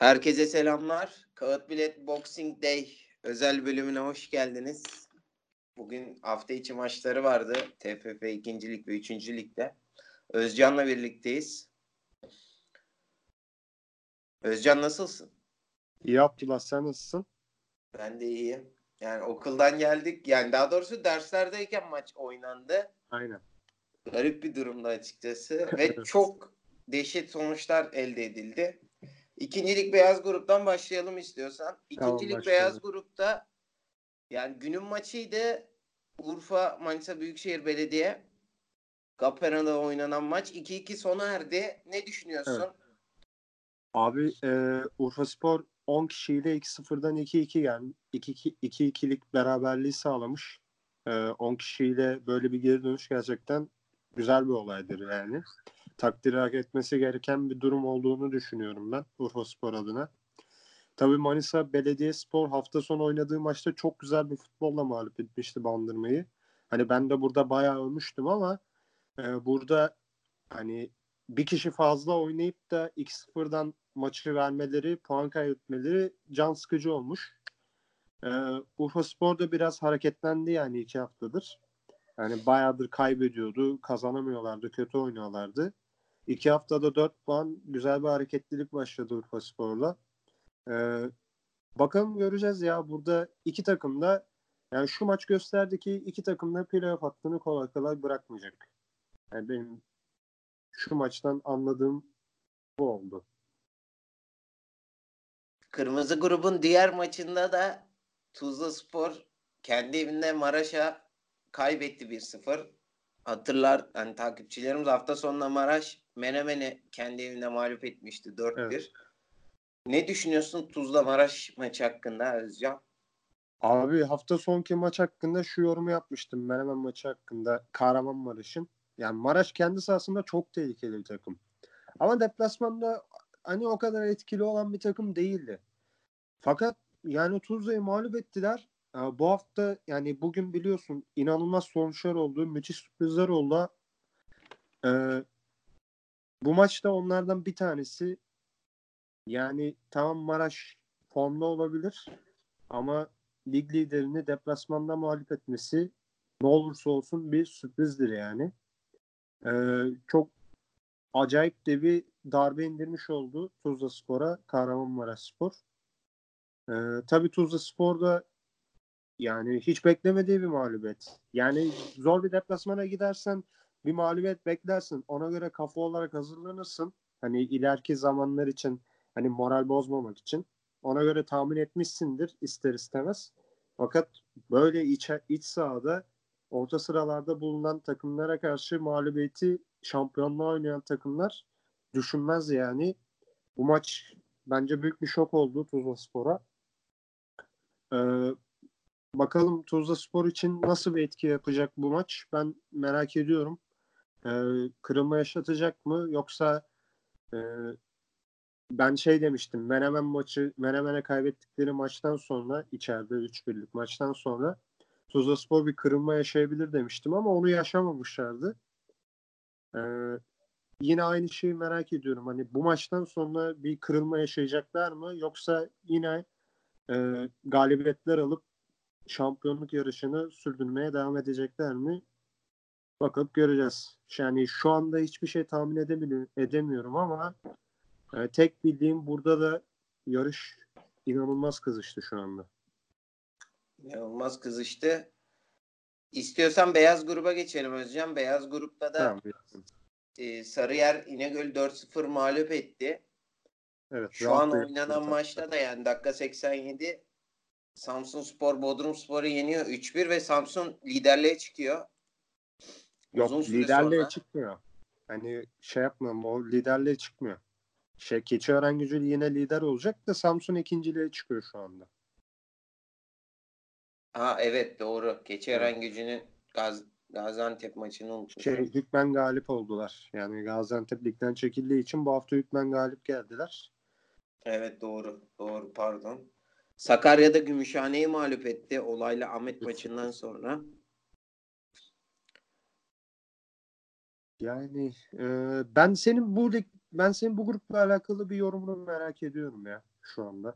Herkese selamlar. Kağıt Bilet Boxing Day özel bölümüne hoş geldiniz. Bugün hafta içi maçları vardı. TFF 2. Lig ve 3. Lig'de. Özcan'la birlikteyiz. Özcan nasılsın? İyi Abdullah sen nasılsın? Ben de iyiyim. Yani okuldan geldik. Yani daha doğrusu derslerdeyken maç oynandı. Aynen. Garip bir durumda açıkçası. Ve çok dehşet sonuçlar elde edildi. İkincilik beyaz gruptan başlayalım istiyorsan. İkincilik Tamam, beyaz grupta yani günün maçıydı. Urfa Manisa Büyükşehir Belediye. Gapera'da oynanan maç 2-2 sona erdi. Ne düşünüyorsun? Evet. Abi e, Urfa Spor 10 kişiyle 2-0'dan 2-2 yani 2-2'lik beraberliği sağlamış. E, 10 kişiyle böyle bir geri dönüş gerçekten güzel bir olaydır yani. Takdir hak etmesi gereken bir durum olduğunu düşünüyorum ben Urfa Spor adına. Tabii Manisa Belediyespor hafta sonu oynadığı maçta çok güzel bir futbolla mağlup etmişti Bandırma'yı. Hani ben de burada bayağı övmüştüm ama e, burada hani bir kişi fazla oynayıp da 2-0'dan maçı vermeleri, puan kaybetmeleri can sıkıcı olmuş. Ee, Urfa Spor da biraz hareketlendi yani iki haftadır. Yani bayağıdır kaybediyordu, kazanamıyorlardı, kötü oynuyorlardı. İki haftada 4 puan güzel bir hareketlilik başladı Urfa Spor'la. Ee, bakalım göreceğiz ya burada iki takım da yani şu maç gösterdi ki iki takım da playoff hattını kolay kolay bırakmayacak. Yani benim şu maçtan anladığım bu oldu. Kırmızı grubun diğer maçında da Tuzla Spor kendi evinde Maraş'a kaybetti 1-0. Hatırlar hani takipçilerimiz hafta sonunda Maraş Menemen'i kendi evinde mağlup etmişti 4-1. Evet. Ne düşünüyorsun Tuzla Maraş maçı hakkında Özcan? Abi hafta sonki maç hakkında şu yorumu yapmıştım. Menemen maçı hakkında Kahramanmaraş'ın. Yani Maraş kendi sahasında çok tehlikeli bir takım. Ama deplasmanda hani o kadar etkili olan bir takım değildi. Fakat yani Tuzla'yı mağlup ettiler. Ee, Bu hafta yani bugün biliyorsun inanılmaz sonuçlar oldu. Müthiş sürprizler oldu. Ee, bu maçta onlardan bir tanesi yani tamam Maraş formda olabilir ama lig liderini deplasmanda mağlup etmesi ne olursa olsun bir sürprizdir yani. Ee, çok acayip de bir darbe indirmiş oldu Tuzla Spor'a Kahramanmaraş Spor. Ee, tabii Tuzla Spor'da yani hiç beklemediği bir mağlubiyet. Yani zor bir deplasmana gidersen bir mağlubiyet beklersin. Ona göre kafa olarak hazırlanırsın. Hani ileriki zamanlar için hani moral bozmamak için. Ona göre tahmin etmişsindir ister istemez. Fakat böyle iç, iç sahada orta sıralarda bulunan takımlara karşı mağlubiyeti şampiyonluğa oynayan takımlar düşünmez yani. Bu maç bence büyük bir şok oldu Tuzla Spor'a. Ee, bakalım Tuzla Spor için nasıl bir etki yapacak bu maç? Ben merak ediyorum. Ee, kırılma yaşatacak mı? Yoksa e, ben şey demiştim. Menemen maçı, Menemen'e kaybettikleri maçtan sonra içeride 3-1'lik maçtan sonra Tuzla Spor bir kırılma yaşayabilir demiştim ama onu yaşamamışlardı. Ee, yine aynı şeyi merak ediyorum. Hani bu maçtan sonra bir kırılma yaşayacaklar mı? Yoksa yine e, galibiyetler alıp şampiyonluk yarışını sürdürmeye devam edecekler mi? Bakıp göreceğiz. Yani şu anda hiçbir şey tahmin edemiyorum ama e, tek bildiğim burada da yarış inanılmaz kızıştı şu anda. İnanılmaz kızıştı. İstiyorsan beyaz gruba geçelim Özcan. Beyaz grupta da Tamam. e, Sarıyer İnegöl 4-0 mağlup etti. Evet. Şu an oynanan maçta da yani dakika 87 Samsun Spor Bodrum Spor'u yeniyor 3-1 ve Samsun liderliğe çıkıyor. Yok liderliğe sonra. çıkmıyor. Hani şey yapmıyorum o liderliğe çıkmıyor. Şey Keçiören gücü yine lider olacak da Samsun ikinciliğe çıkıyor şu anda. Ha evet doğru. Keçiören gücünün Gaz Gaziantep maçını unutmuşum. Şey hükmen galip oldular. Yani Gaziantep ligden çekildiği için bu hafta hükmen galip geldiler. Evet doğru. Doğru pardon. Sakarya'da Gümüşhane'yi mağlup etti olaylı Ahmet maçından sonra. Yani e, ben senin bu lig ben senin bu grupla alakalı bir yorumunu merak ediyorum ya şu anda.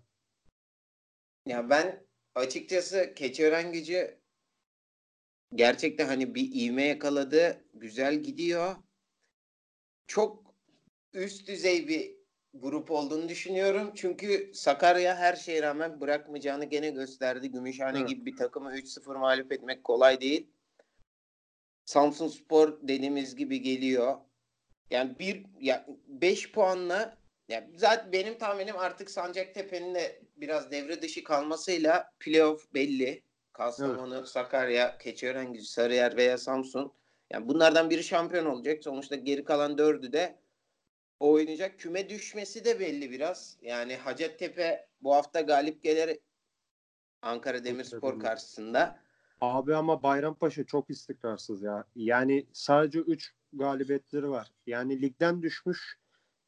Ya ben açıkçası Keçiören gücü gerçekten hani bir ivme yakaladı. Güzel gidiyor. Çok üst düzey bir grup olduğunu düşünüyorum. Çünkü Sakarya her şeye rağmen bırakmayacağını gene gösterdi. Gümüşhane Evet. gibi bir takımı 3-0 mağlup etmek kolay değil. Samsun Spor dediğimiz gibi geliyor. Yani bir ya 5 puanla ya zaten benim tahminim artık Sancaktepe'nin de biraz devre dışı kalmasıyla playoff belli. Kastamonu, Sakarya, Keçiören Sarıyer veya Samsun. Yani bunlardan biri şampiyon olacak. Sonuçta geri kalan dördü de oynayacak. Küme düşmesi de belli biraz. Yani Hacettepe bu hafta galip gelir Ankara Demirspor Demir. karşısında. Abi ama Bayrampaşa çok istikrarsız ya. Yani sadece 3 galibiyetleri var. Yani ligden düşmüş,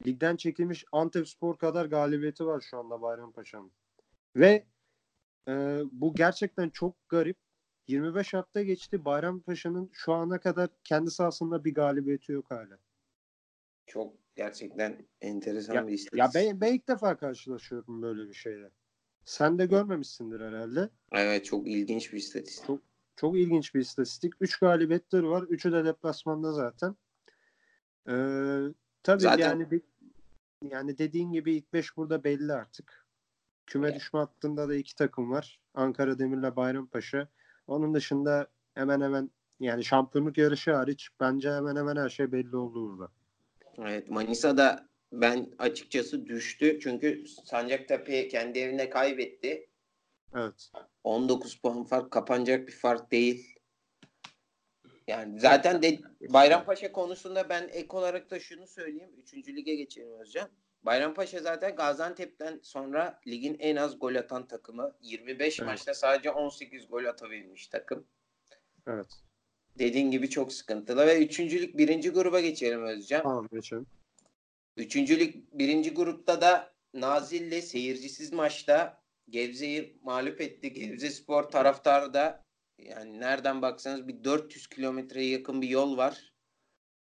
ligden çekilmiş Antepspor kadar galibiyeti var şu anda Bayrampaşa'nın. Ve e, bu gerçekten çok garip. 25 hafta geçti. Bayrampaşa'nın şu ana kadar kendi sahasında bir galibiyeti yok hala. Çok gerçekten enteresan Ya, bir ya istatistik. ben, ben ilk defa karşılaşıyorum böyle bir şeyle. Sen de görmemişsindir herhalde. Evet çok ilginç bir istatistik. Çok çok ilginç bir istatistik. 3 galibiyetleri var. Üçü de deplasmanda zaten. Ee, tabii Zaten- yani yani dediğin gibi ilk 5 burada belli artık. Küme Evet. düşme hattında da iki takım var. Ankara Demir'le Bayrampaşa. Onun dışında hemen hemen yani şampiyonluk yarışı hariç bence hemen hemen her şey belli oldu burada. Evet Manisa'da ben açıkçası düştü. Çünkü Sancaktepe kendi evinde kaybetti. Evet. 19 puan fark kapanacak bir fark değil. Yani zaten de Bayrampaşa konusunda ben ek olarak da şunu söyleyeyim. Üçüncü lige geçelim Özcan. Bayrampaşa zaten Gaziantep'ten sonra ligin en az gol atan takımı. 25 Evet. maçta sadece 18 gol atabilmiş takım. Evet. Dediğin gibi çok sıkıntılı ve üçüncülük birinci gruba geçelim Özcan. Tamam geçelim. Üçüncülük birinci grupta da Nazilli seyircisiz maçta Gebze'yi mağlup etti. Gebze Spor taraftarı da yani nereden baksanız bir 400 kilometreye yakın bir yol var.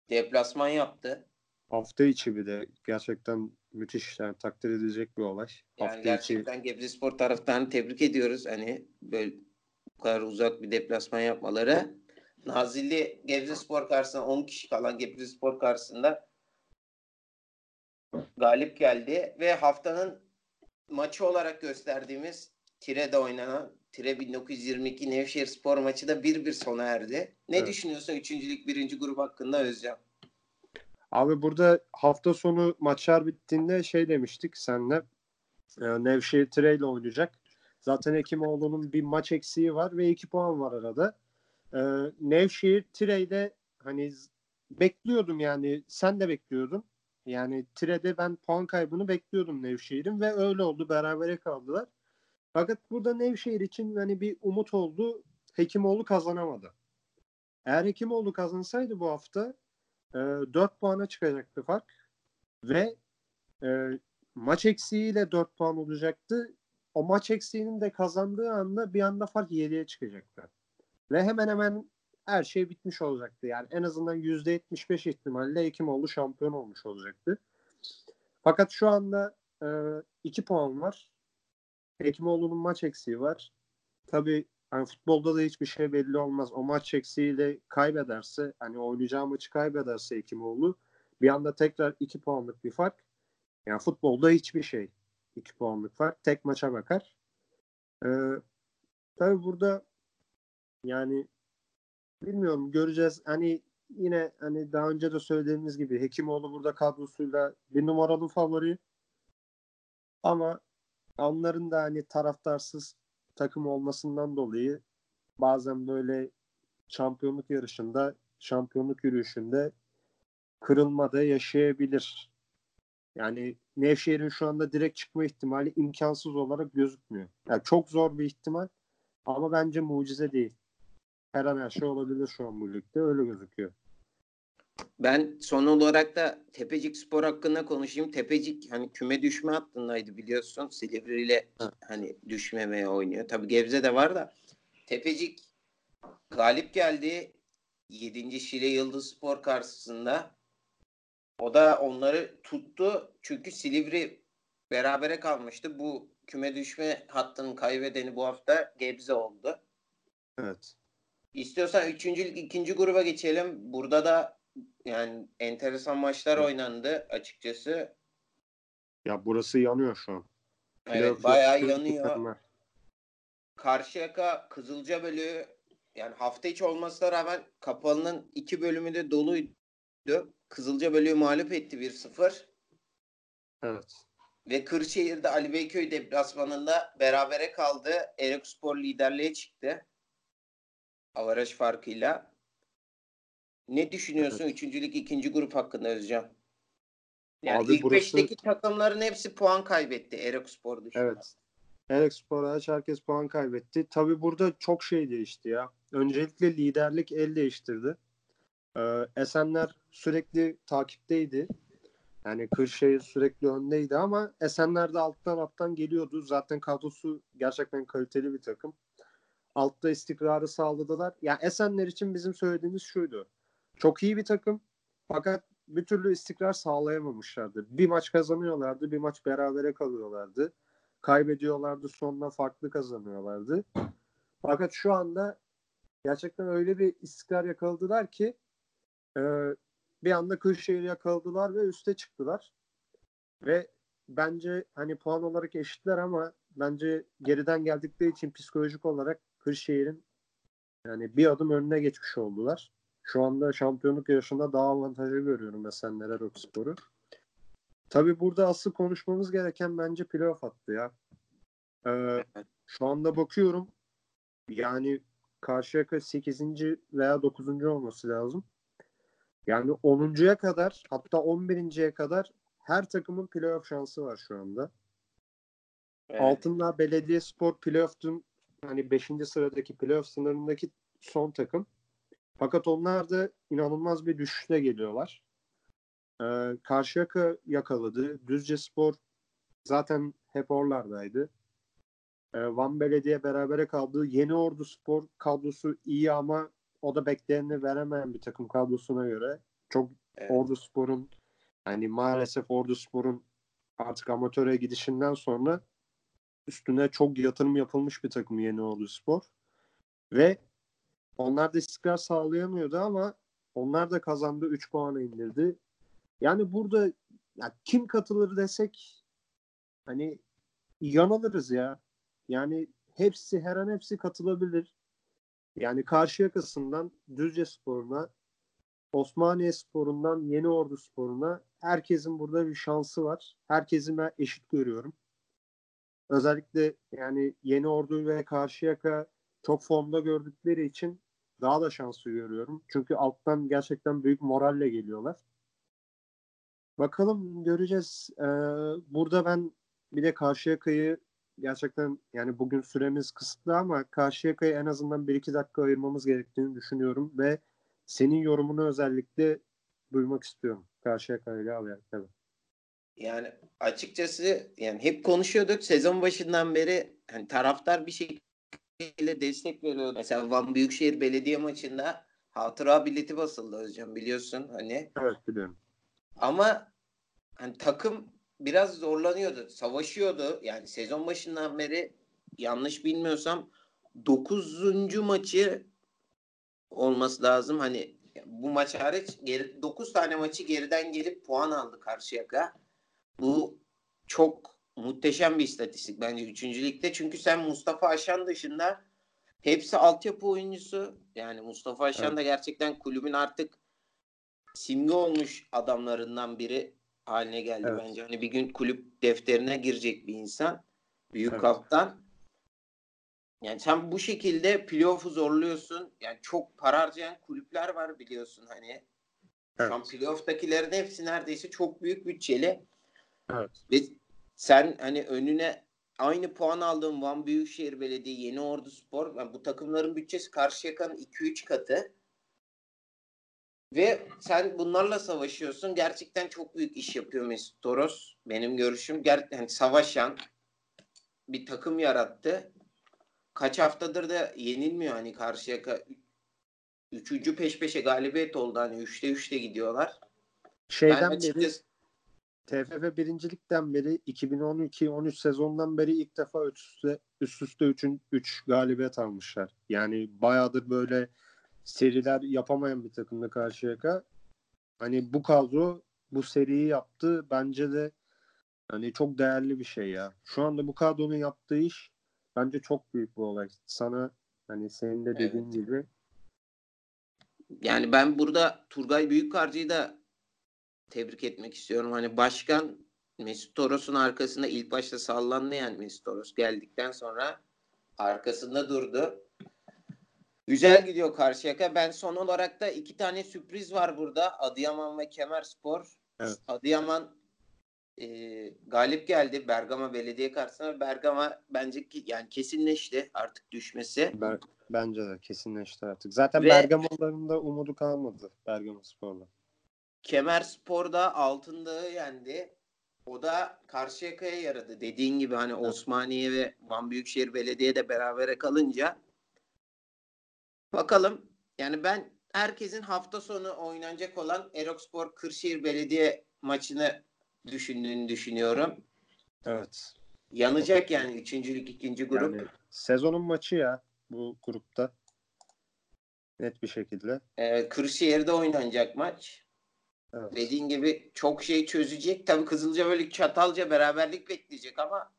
Deplasman yaptı. Hafta içi bir de gerçekten müthiş yani takdir edilecek bir olay. Yani Hafta içi gerçekten Gebze Spor taraftarını tebrik ediyoruz. Hani böyle bu kadar uzak bir deplasman yapmaları. Nazilli Gebze Spor karşısında 10 kişi kalan Gebze Spor karşısında galip geldi ve haftanın maçı olarak gösterdiğimiz Tire'de oynanan Tire 1922 Nevşehir Spor maçı da 1-1 sona erdi. Ne Evet. düşünüyorsun 3. birinci grup hakkında Özcan? Abi burada hafta sonu maçlar bittiğinde şey demiştik senle. E, Nevşehir Tire ile oynayacak. Zaten Hekimoğlu'nun bir maç eksiği var ve 2 puan var arada. E, Nevşehir Tire ile hani bekliyordum yani sen de bekliyordun. Yani Tire'de ben puan kaybını bekliyordum Nevşehir'in ve öyle oldu. Berabere kaldılar. Fakat burada Nevşehir için hani bir umut oldu. Hekimoğlu kazanamadı. Eğer Hekimoğlu kazansaydı bu hafta e, 4 puana çıkacaktı fark ve e, maç eksiğiyle 4 puan olacaktı. O maç eksiğinin de kazandığı anda bir anda fark 7'ye çıkacaktı. Ve hemen hemen her şey bitmiş olacaktı. Yani en azından %75 ihtimalle Hekimoğlu şampiyon olmuş olacaktı. Fakat şu anda 2 puan var. Hekimoğlu'nun maç eksiği var. Tabii hani futbolda da hiçbir şey belli olmaz. O maç eksiğiyle kaybederse hani oynayacağı maçı kaybederse Hekimoğlu bir anda tekrar 2 puanlık bir fark. Yani futbolda hiçbir şey 2 puanlık fark. Tek maça bakar. Ee, tabii burada yani bilmiyorum göreceğiz. Hani yine hani daha önce de söylediğimiz gibi Hekimoğlu burada kadrosuyla bir numaralı favori. Ama onların da hani taraftarsız takım olmasından dolayı bazen böyle şampiyonluk yarışında, şampiyonluk yürüyüşünde kırılma da yaşayabilir. Yani Nevşehir'in şu anda direkt çıkma ihtimali imkansız olarak gözükmüyor. Yani çok zor bir ihtimal ama bence mucize değil. Her an her şey olabilir şu an bu ligde. Öyle gözüküyor. Ben son olarak da Tepecik Spor hakkında konuşayım. Tepecik hani küme düşme hattındaydı biliyorsun. Silivri ile hani düşmemeye oynuyor. Tabii Gebze de var da. Tepecik galip geldi. 7. Şile Yıldız Spor karşısında. O da onları tuttu. Çünkü Silivri berabere kalmıştı. Bu küme düşme hattının kaybedeni bu hafta Gebze oldu. Evet. İstiyorsan üçüncülük ikinci gruba geçelim. Burada da yani enteresan maçlar oynandı açıkçası. Ya burası yanıyor şu an. Evet Playoff bayağı yanıyor. Karşıyaka Kızılca bölüğü yani hafta içi olmasına rağmen kapalının iki bölümü de doluydu. Kızılca bölüğü mağlup etti 1-0. Evet. Ve Kırşehir'de Ali Beyköy deplasmanında berabere kaldı. Erekspor liderliğe çıktı. Avaraj farkıyla. Ne düşünüyorsun Evet. üçüncülük ikinci grup hakkında Özcan? Yani Abi ilk burası- beşteki takımların hepsi puan kaybetti Erekspor dışında. Evet. Erek Spor hariç herkes puan kaybetti. Tabi burada çok şey değişti ya. Öncelikle liderlik el değiştirdi. Ee, Esenler sürekli takipteydi. Yani Kırşehir sürekli öndeydi ama Esenler de alttan alttan geliyordu. Zaten kadrosu gerçekten kaliteli bir takım. Altta istikrarı sağladılar. Yani Esenler için bizim söylediğimiz şuydu. Çok iyi bir takım fakat bir türlü istikrar sağlayamamışlardı. Bir maç kazanıyorlardı, bir maç berabere kalıyorlardı. Kaybediyorlardı, sonunda farklı kazanıyorlardı. Fakat şu anda gerçekten öyle bir istikrar yakaladılar ki e, bir anda Kırşehir'i yakaladılar ve üste çıktılar. Ve bence hani puan olarak eşitler ama bence geriden geldikleri için psikolojik olarak Kırşehir'in yani bir adım önüne geçmiş oldular. Şu anda şampiyonluk yarışında daha avantajlı görüyorum Esenler Erokspor'u. Tabii burada asıl konuşmamız gereken bence playoff hattı ya. Ee, şu anda bakıyorum yani Karşıyaka 8. veya 9. olması lazım. Yani 10.ya kadar hatta 11.ye kadar her takımın playoff şansı var şu anda. Evet. Altınlar Belediyespor playoff'un hani 5. sıradaki playoff sınırındaki son takım. Fakat onlar da inanılmaz bir düşüşle geliyorlar. Ee, Karşıyaka yakaladı. Düzce Spor zaten hep oralardaydı. Ee, Van Belediye berabere kaldı. Yeni Ordu Spor kadrosu iyi ama o da bekleneni veremeyen bir takım kadrosuna göre. Çok Evet. Ordu Spor'un hani maalesef Ordu Spor'un artık amatöre gidişinden sonra üstüne çok yatırım yapılmış bir takım Yeni Ordu Spor. Ve onlar da istikrar sağlayamıyordu ama onlar da kazandı 3 puana indirdi. Yani burada ya kim katılır desek hani yanılırız ya. Yani hepsi her an hepsi katılabilir. Yani karşı yakasından Düzce Spor'una Osmaniye Spor'undan Yeni Ordu Spor'una herkesin burada bir şansı var. Herkesi ben eşit görüyorum. Özellikle yani Yeni Ordu ve Karşıyaka çok formda gördükleri için daha da şanslı görüyorum. Çünkü alttan gerçekten büyük moralle geliyorlar. Bakalım göreceğiz. Ee, burada ben bir de Karşıyaka'yı gerçekten yani bugün süremiz kısıtlı ama Karşıyaka'yı en azından 1-2 dakika ayırmamız gerektiğini düşünüyorum ve senin yorumunu özellikle duymak istiyorum. Karşıyaka ile alakalı. Yani açıkçası yani hep konuşuyorduk sezon başından beri hani taraftar bir şekilde destek veriyordu. Mesela Van Büyükşehir Belediye maçında hatıra bileti basıldı Özcan biliyorsun hani. Evet biliyorum. Ama hani takım biraz zorlanıyordu. Savaşıyordu. Yani sezon başından beri yanlış bilmiyorsam 9. maçı olması lazım. Hani bu maç hariç geri, 9 tane maçı geriden gelip puan aldı Karşıyaka. Bu çok muhteşem bir istatistik bence 3. ligde. Çünkü sen Mustafa Aşan dışında hepsi altyapı oyuncusu. Yani Mustafa Aşan Evet. da gerçekten kulübün artık simge olmuş adamlarından biri haline geldi Evet. bence. Hani bir gün kulüp defterine girecek bir insan. Büyük Evet. kaptan. Yani sen bu şekilde playoff'u zorluyorsun. Yani çok para harcayan kulüpler var biliyorsun hani. Şu an Evet. playoff'takilerin hepsi neredeyse çok büyük bütçeli. Evet. Ve sen hani önüne aynı puan aldığın Van Büyükşehir Belediye, Yeni Ordu Spor, yani bu takımların bütçesi Karşıyaka'nın 2-3 katı. Ve sen bunlarla savaşıyorsun. Gerçekten çok büyük iş yapıyor Mesut Toros. Benim görüşüm. Ger yani savaşan bir takım yarattı. Kaç haftadır da yenilmiyor hani Karşıyaka. Üçüncü peş peşe galibiyet oldu. Hani üçte üçte gidiyorlar. Şeyden ben beri açıkçası TFF birincilikten beri 2012-13 sezondan beri ilk defa üst üste üst üste 3 3 galibiyet almışlar. Yani bayağıdır böyle seriler yapamayan bir takımla karşıyaka. Hani bu kadro bu seriyi yaptı. Bence de hani çok değerli bir şey ya. Şu anda bu kadronun yaptığı iş bence çok büyük bir olay. Sana hani senin de dediğin Evet. gibi yani ben burada Turgay Büyükkarcı'yı da tebrik etmek istiyorum. Hani başkan Mesut Toros'un arkasında ilk başta sallandı yani Mesut Toros geldikten sonra arkasında durdu. Güzel gidiyor Karşıyaka. Ben son olarak da iki tane sürpriz var burada. Adıyaman ve Kemerspor. Evet. Adıyaman e, galip geldi Bergama Belediye karşısında. Bergama bence ki, yani kesinleşti artık düşmesi. ben, bence de kesinleşti artık. Zaten Ve- Bergamo'ların da umudu kalmadı Bergamo Spor'la. Kemerspor'da Altındağı yendi. O da Karşıyaka'ya yaradı. Dediğin gibi hani Osmaniye ve Van Büyükşehir Belediye de berabere kalınca bakalım. Yani ben herkesin hafta sonu oynanacak olan Erokspor Kırşehir Belediye maçını düşündüğünü düşünüyorum. Evet. Yanacak yani üçüncülük ikinci grup. Yani sezonun maçı ya bu grupta. Net bir şekilde. Ee, Kırşehir'de oynanacak maç. Evet. Dediğin gibi çok şey çözecek. Tabii Kızılca böyle Çatalca beraberlik bekleyecek ama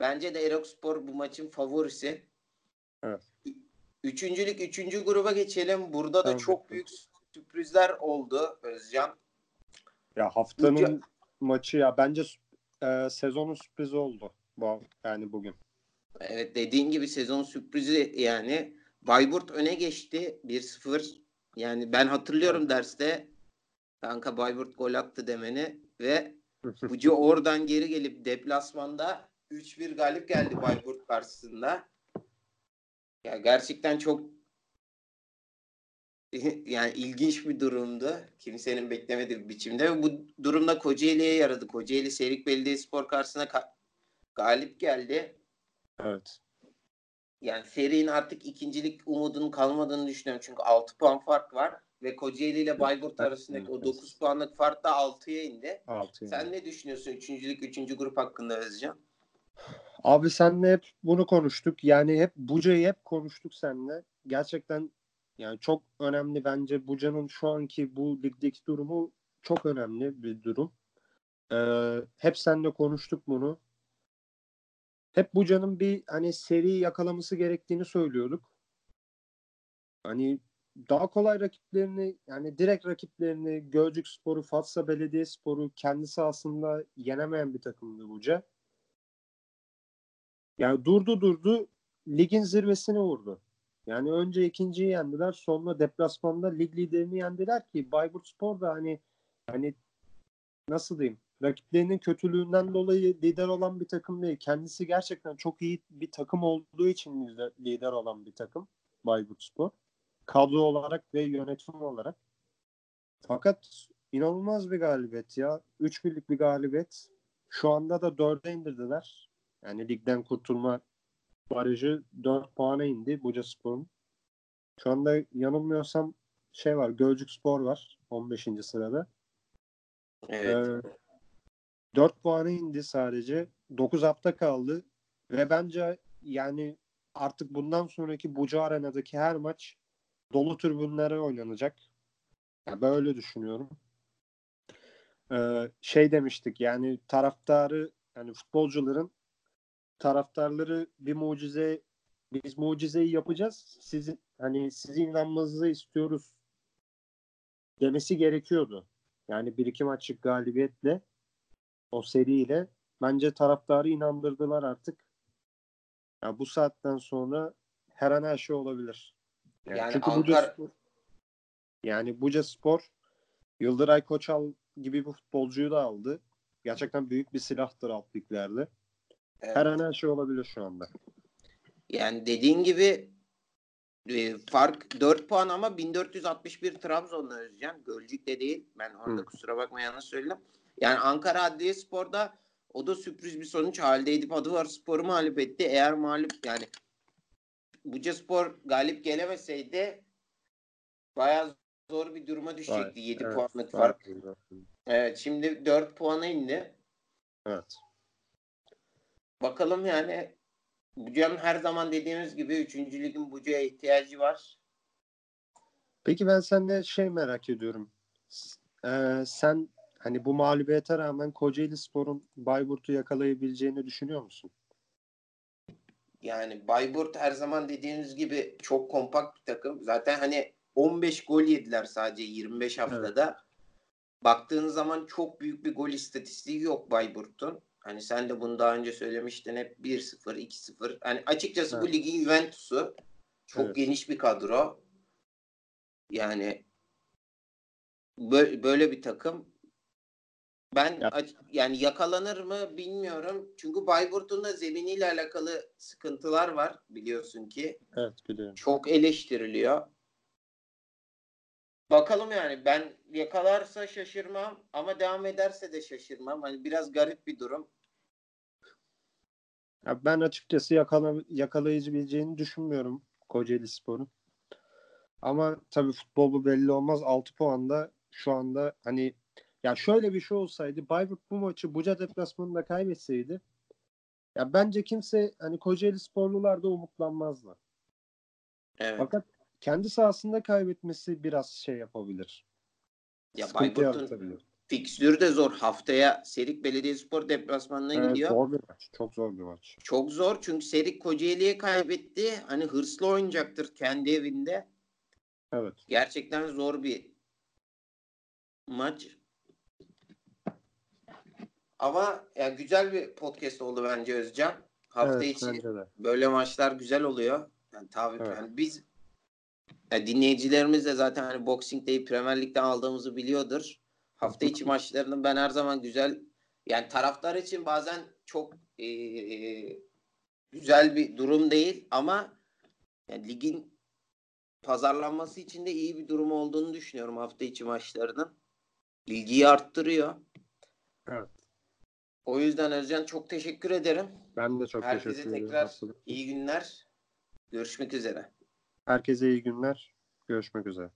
bence de Erokspor bu maçın favorisi. Evet. Üçüncülük, üçüncü gruba geçelim. Burada da Tamam. çok büyük sürprizler oldu Özcan. Ya haftanın Üçü- maçı ya bence e, sezonun sürprizi oldu. Bu yani bugün. Evet dediğin gibi sezon sürprizi yani Bayburt öne geçti 1-0. Yani ben hatırlıyorum derste kanka Bayburt gol attı demeni ve Bucu oradan geri gelip deplasmanda 3-1 galip geldi Bayburt karşısında. Ya gerçekten çok yani ilginç bir durumdu. Kimsenin beklemediği bir biçimde. Ve bu durumda Kocaeli'ye yaradı. Kocaeli Serik Belediyespor karşısına ka- galip geldi. evet. Yani serinin artık ikincilik umudunun kalmadığını düşünüyorum. Çünkü 6 puan fark var. Ve Kocaeli ile Bayburt arasındaki o 9 puanlık fark da 6'ya indi. 6 Sen ne düşünüyorsun üçüncülük, üçüncü grup hakkında Özcan? Abi senle hep bunu konuştuk. Yani hep Buca'yı hep konuştuk seninle. Gerçekten yani çok önemli bence Buca'nın şu anki bu ligdeki durumu çok önemli bir durum. Ee, hep seninle konuştuk bunu. Hep Buca'nın bir hani seri yakalaması gerektiğini söylüyorduk. Hani daha kolay rakiplerini yani direkt rakiplerini Gölcük Sporu, Fatsa Belediyespor'u kendi sahasında yenemeyen bir takımdı Buca. Yani durdu durdu ligin zirvesine vurdu. Yani önce ikinciyi yendiler sonra deplasmanda lig liderini yendiler ki Bayburt Spor da hani hani nasıl diyeyim rakiplerinin kötülüğünden dolayı lider olan bir takım değil. Kendisi gerçekten çok iyi bir takım olduğu için lider olan bir takım Bayburt Spor. Kadro olarak ve yönetim olarak. Fakat inanılmaz bir galibiyet ya. 3 birlik bir galibiyet. Şu anda da 4'e indirdiler. Yani ligden kurtulma barajı 4 puana indi Buca Spor'un. Şu anda yanılmıyorsam şey var Gölcük Spor var 15. sırada. Evet. Ee, 4 puana indi sadece. 9 hafta kaldı. Ve bence yani artık bundan sonraki Buca Arena'daki her maç dolu tribünlere oynanacak. Ya böyle düşünüyorum. Ee, şey demiştik yani taraftarı yani futbolcuların taraftarları bir mucize biz mucizeyi yapacağız. Sizin hani sizi inanmanızı istiyoruz demesi gerekiyordu. Yani bir iki maçlık galibiyetle o seriyle bence taraftarı inandırdılar artık. Ya bu saatten sonra her an her şey olabilir. Yani, Yani çünkü Ankara- Buca Spor, yani Buca Spor Yıldıray Koçal gibi bir futbolcuyu da aldı. Gerçekten büyük bir silahtır alt liglerde. evet. Her an her şey olabilir şu anda. Yani dediğin gibi e, fark 4 puan ama 1461 Trabzon'la Özcan. Gölcük de değil. Ben orada Hı. kusura bakma yanlış söyledim. Yani Ankara Adliye Spor'da o da sürpriz bir sonuç halde edip Adıvar Spor'u mağlup etti. Eğer mağlup yani Buca Spor galip gelemeseydi bayağı zor bir duruma düşecekti. 7 evet, puanlık fark. Evet şimdi 4 puana indi. Evet. Bakalım yani Buca'nın her zaman dediğimiz gibi 3. ligin Buca'ya ihtiyacı var. Peki ben senden şey merak ediyorum. Ee, sen hani bu mağlubiyete rağmen Kocaeli Spor'un Bayburt'u yakalayabileceğini düşünüyor musun? Yani Bayburt her zaman dediğimiz gibi çok kompakt bir takım. Zaten hani 15 gol yediler sadece 25 haftada. Baktığın zaman çok büyük bir gol istatistiği yok Bayburt'un. Hani sen de bunu daha önce söylemiştin hep 1-0, 2-0. Hani açıkçası bu Evet. ligin Juventus'u. Çok Evet. geniş bir kadro. Yani bö- böyle bir takım. Ben Ya- yani yakalanır mı bilmiyorum. Çünkü Bayburt'un da zeminiyle alakalı sıkıntılar var biliyorsun ki. Evet biliyorum. Çok eleştiriliyor. Bakalım yani ben yakalarsa şaşırmam ama devam ederse de şaşırmam. Hani biraz garip bir durum. Ya ben açıkçası yakala, yakalayabileceğini düşünmüyorum Kocaeli Spor'un. Ama tabii futbol bu belli olmaz. 6 puanda şu anda hani ya şöyle bir şey olsaydı Bayburt bu maçı Buca deplasmanında kaybetseydi ya bence kimse hani Kocaeli Sporlular da umutlanmazdı. Evet. Fakat kendi sahasında kaybetmesi biraz şey yapabilir. Ya Bayburt'un fikstürü de zor. Haftaya Serik Belediyespor deplasmanına Evet, gidiyor. zor bir maç. Çok zor bir maç. Çok zor çünkü Serik Kocaeli'ye kaybetti. Hani hırslı oynayacaktır kendi evinde. Evet. Gerçekten zor bir maç. Ama ya güzel bir podcast oldu bence Özcan. Hafta evet, içi böyle maçlar güzel oluyor. Yani tabii Evet. yani biz ya dinleyicilerimiz de zaten hani Boxing Day'i Premier Lig'den aldığımızı biliyordur. Hafta içi maçlarının ben her zaman güzel yani taraftar için bazen çok eee, güzel bir durum değil ama yani ligin pazarlanması için de iyi bir durum olduğunu düşünüyorum hafta içi maçlarının. İlgiyi arttırıyor. Evet. O yüzden Özcan çok teşekkür ederim. Ben de çok Herkese teşekkür ederim. tekrar Hastalık. iyi günler. Görüşmek üzere. Herkese iyi günler. Görüşmek üzere.